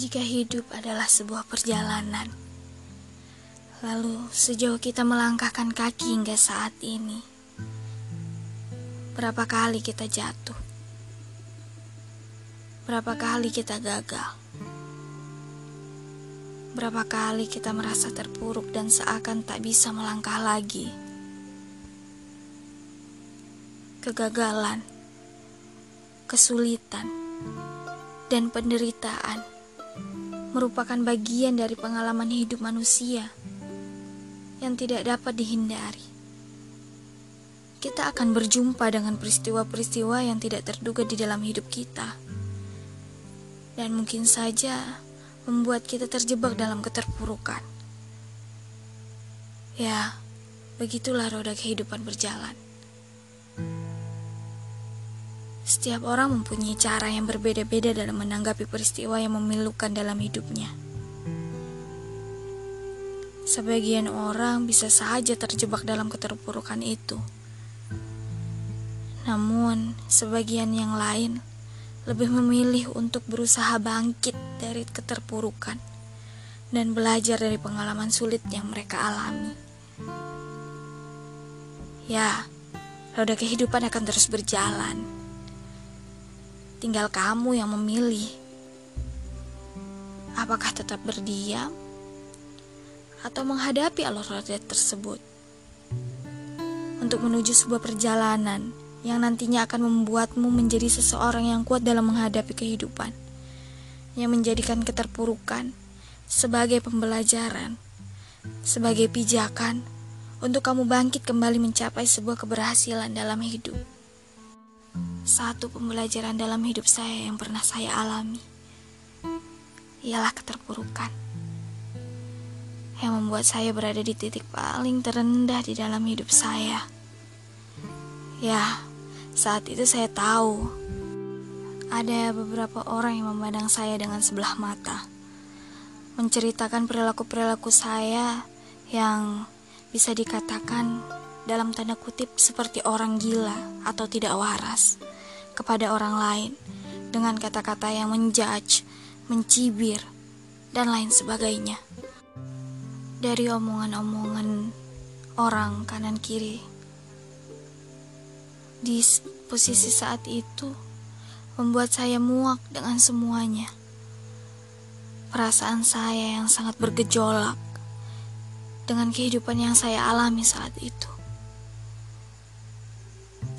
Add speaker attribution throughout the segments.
Speaker 1: Jika hidup adalah sebuah perjalanan, lalu sejauh kita melangkahkan kaki hingga saat ini, berapa kali kita jatuh, berapa kali kita gagal, berapa kali kita merasa terpuruk dan seakan tak bisa melangkah lagi. Kegagalan, kesulitan, dan penderitaan merupakan bagian dari pengalaman hidup manusia yang tidak dapat dihindari. Kita akan berjumpa dengan peristiwa-peristiwa yang tidak terduga di dalam hidup kita, dan mungkin saja membuat kita terjebak dalam keterpurukan. Ya, begitulah roda kehidupan berjalan. Setiap orang mempunyai cara yang berbeda-beda dalam menanggapi peristiwa yang memilukan dalam hidupnya. Sebagian orang bisa saja terjebak dalam keterpurukan itu. Namun, sebagian yang lain lebih memilih untuk berusaha bangkit dari keterpurukan dan belajar dari pengalaman sulit yang mereka alami. Ya, roda kehidupan akan terus berjalan Tinggal kamu yang memilih. Apakah tetap berdiam atau menghadapi alur roda tersebut untuk menuju sebuah perjalanan yang nantinya akan membuatmu menjadi seseorang yang kuat dalam menghadapi kehidupan, yang menjadikan keterpurukan sebagai pembelajaran, sebagai pijakan untuk kamu bangkit kembali mencapai sebuah keberhasilan dalam hidup. Satu pembelajaran dalam hidup saya yang pernah saya alami. Ialah keterpurukan. Yang membuat saya berada di titik paling terendah di dalam hidup saya. Ya, saat itu saya tahu. Ada beberapa orang yang memandang saya dengan sebelah mata, menceritakan perilaku-perilaku saya yang bisa dikatakan dalam tanda kutip seperti orang gila atau tidak waras kepada orang lain dengan kata-kata yang menjudge, mencibir, dan lain sebagainya. Dari omongan-omongan orang kanan kiri. Di posisi saat itu membuat saya muak dengan semuanya. Perasaan saya yang sangat bergejolak dengan kehidupan yang saya alami saat itu.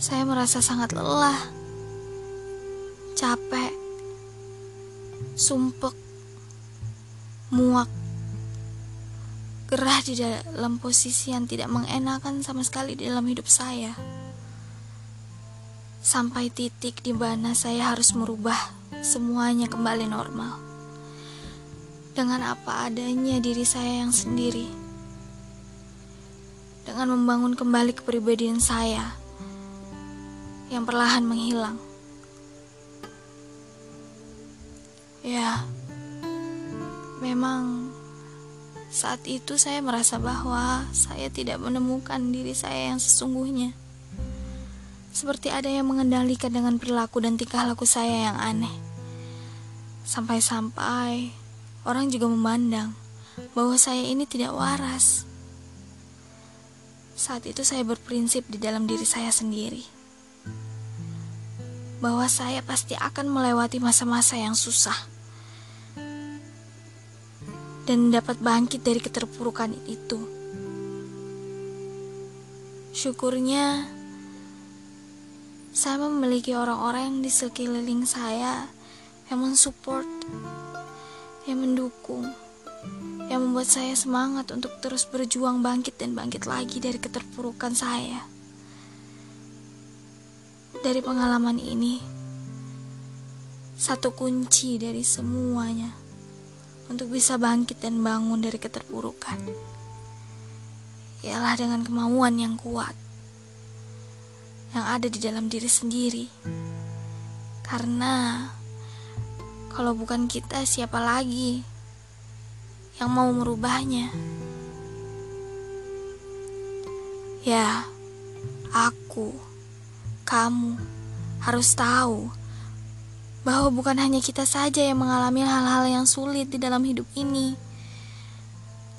Speaker 1: Saya merasa sangat lelah capek, sumpek, muak, gerah di dalam posisi yang tidak mengenakan sama sekali di dalam hidup saya. Sampai titik di mana saya harus merubah semuanya kembali normal. Dengan apa adanya diri saya yang sendiri. Dengan membangun kembali kepribadian saya yang perlahan menghilang. Ya, memang saat itu saya merasa bahwa saya tidak menemukan diri saya yang sesungguhnya. Seperti ada yang mengendalikan dengan perilaku dan tingkah laku saya yang aneh. Sampai-sampai orang juga memandang bahwa saya ini tidak waras. Saat itu saya berprinsip di dalam diri saya sendiri bahwa saya pasti akan melewati masa-masa yang susah dan dapat bangkit dari keterpurukan itu. Syukurnya, saya memiliki orang-orang yang di sekeliling saya yang mensupport, yang mendukung, yang membuat saya semangat untuk terus berjuang bangkit dan bangkit lagi dari keterpurukan saya. Dari pengalaman ini, satu kunci dari semuanya untuk bisa bangkit dan bangun dari keterpurukan ialah dengan kemauan yang kuat yang ada di dalam diri sendiri. Karena kalau bukan kita, siapa lagi yang mau merubahnya? Ya, aku kamu harus tahu bahwa bukan hanya kita saja yang mengalami hal-hal yang sulit di dalam hidup ini.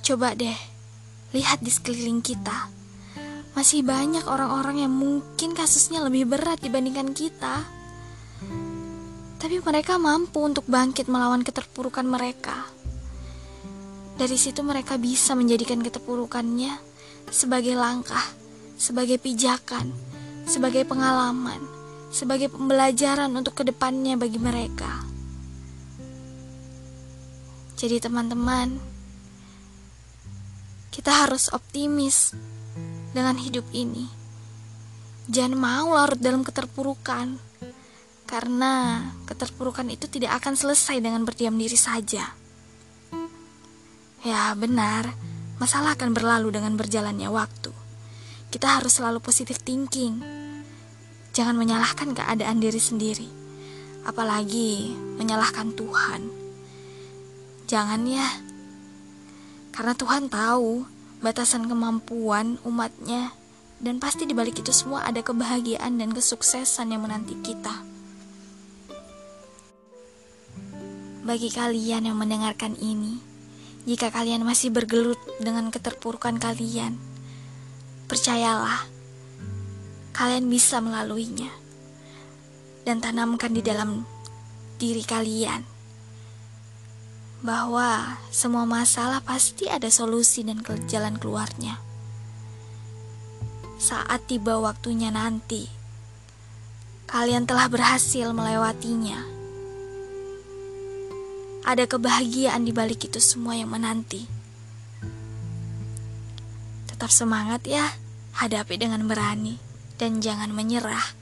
Speaker 1: Coba deh, lihat di sekeliling kita. Masih banyak orang-orang yang mungkin kasusnya lebih berat dibandingkan kita. Tapi mereka mampu untuk bangkit melawan keterpurukan mereka. Dari situ mereka bisa menjadikan keterpurukannya sebagai langkah, sebagai pijakan, sebagai pengalaman, sebagai pembelajaran untuk ke depannya bagi mereka. Jadi teman-teman, kita harus optimis dengan hidup ini. Jangan mau larut dalam keterpurukan, karena keterpurukan itu tidak akan selesai dengan berdiam diri saja. Ya, benar, masalah akan berlalu dengan berjalannya waktu. Kita harus selalu positif thinking Jangan menyalahkan keadaan diri sendiri, apalagi menyalahkan Tuhan. Jangan ya, karena Tuhan tahu batasan kemampuan umatnya dan pasti di balik itu semua ada kebahagiaan dan kesuksesan yang menanti kita. Bagi kalian yang mendengarkan ini, jika kalian masih bergelut dengan keterpurukan kalian, percayalah kalian bisa melaluinya dan tanamkan di dalam diri kalian bahwa semua masalah pasti ada solusi dan jalan keluarnya. Saat tiba waktunya nanti, kalian telah berhasil melewatinya. Ada kebahagiaan di balik itu semua yang menanti. Tetap semangat ya, hadapi dengan berani dan jangan menyerah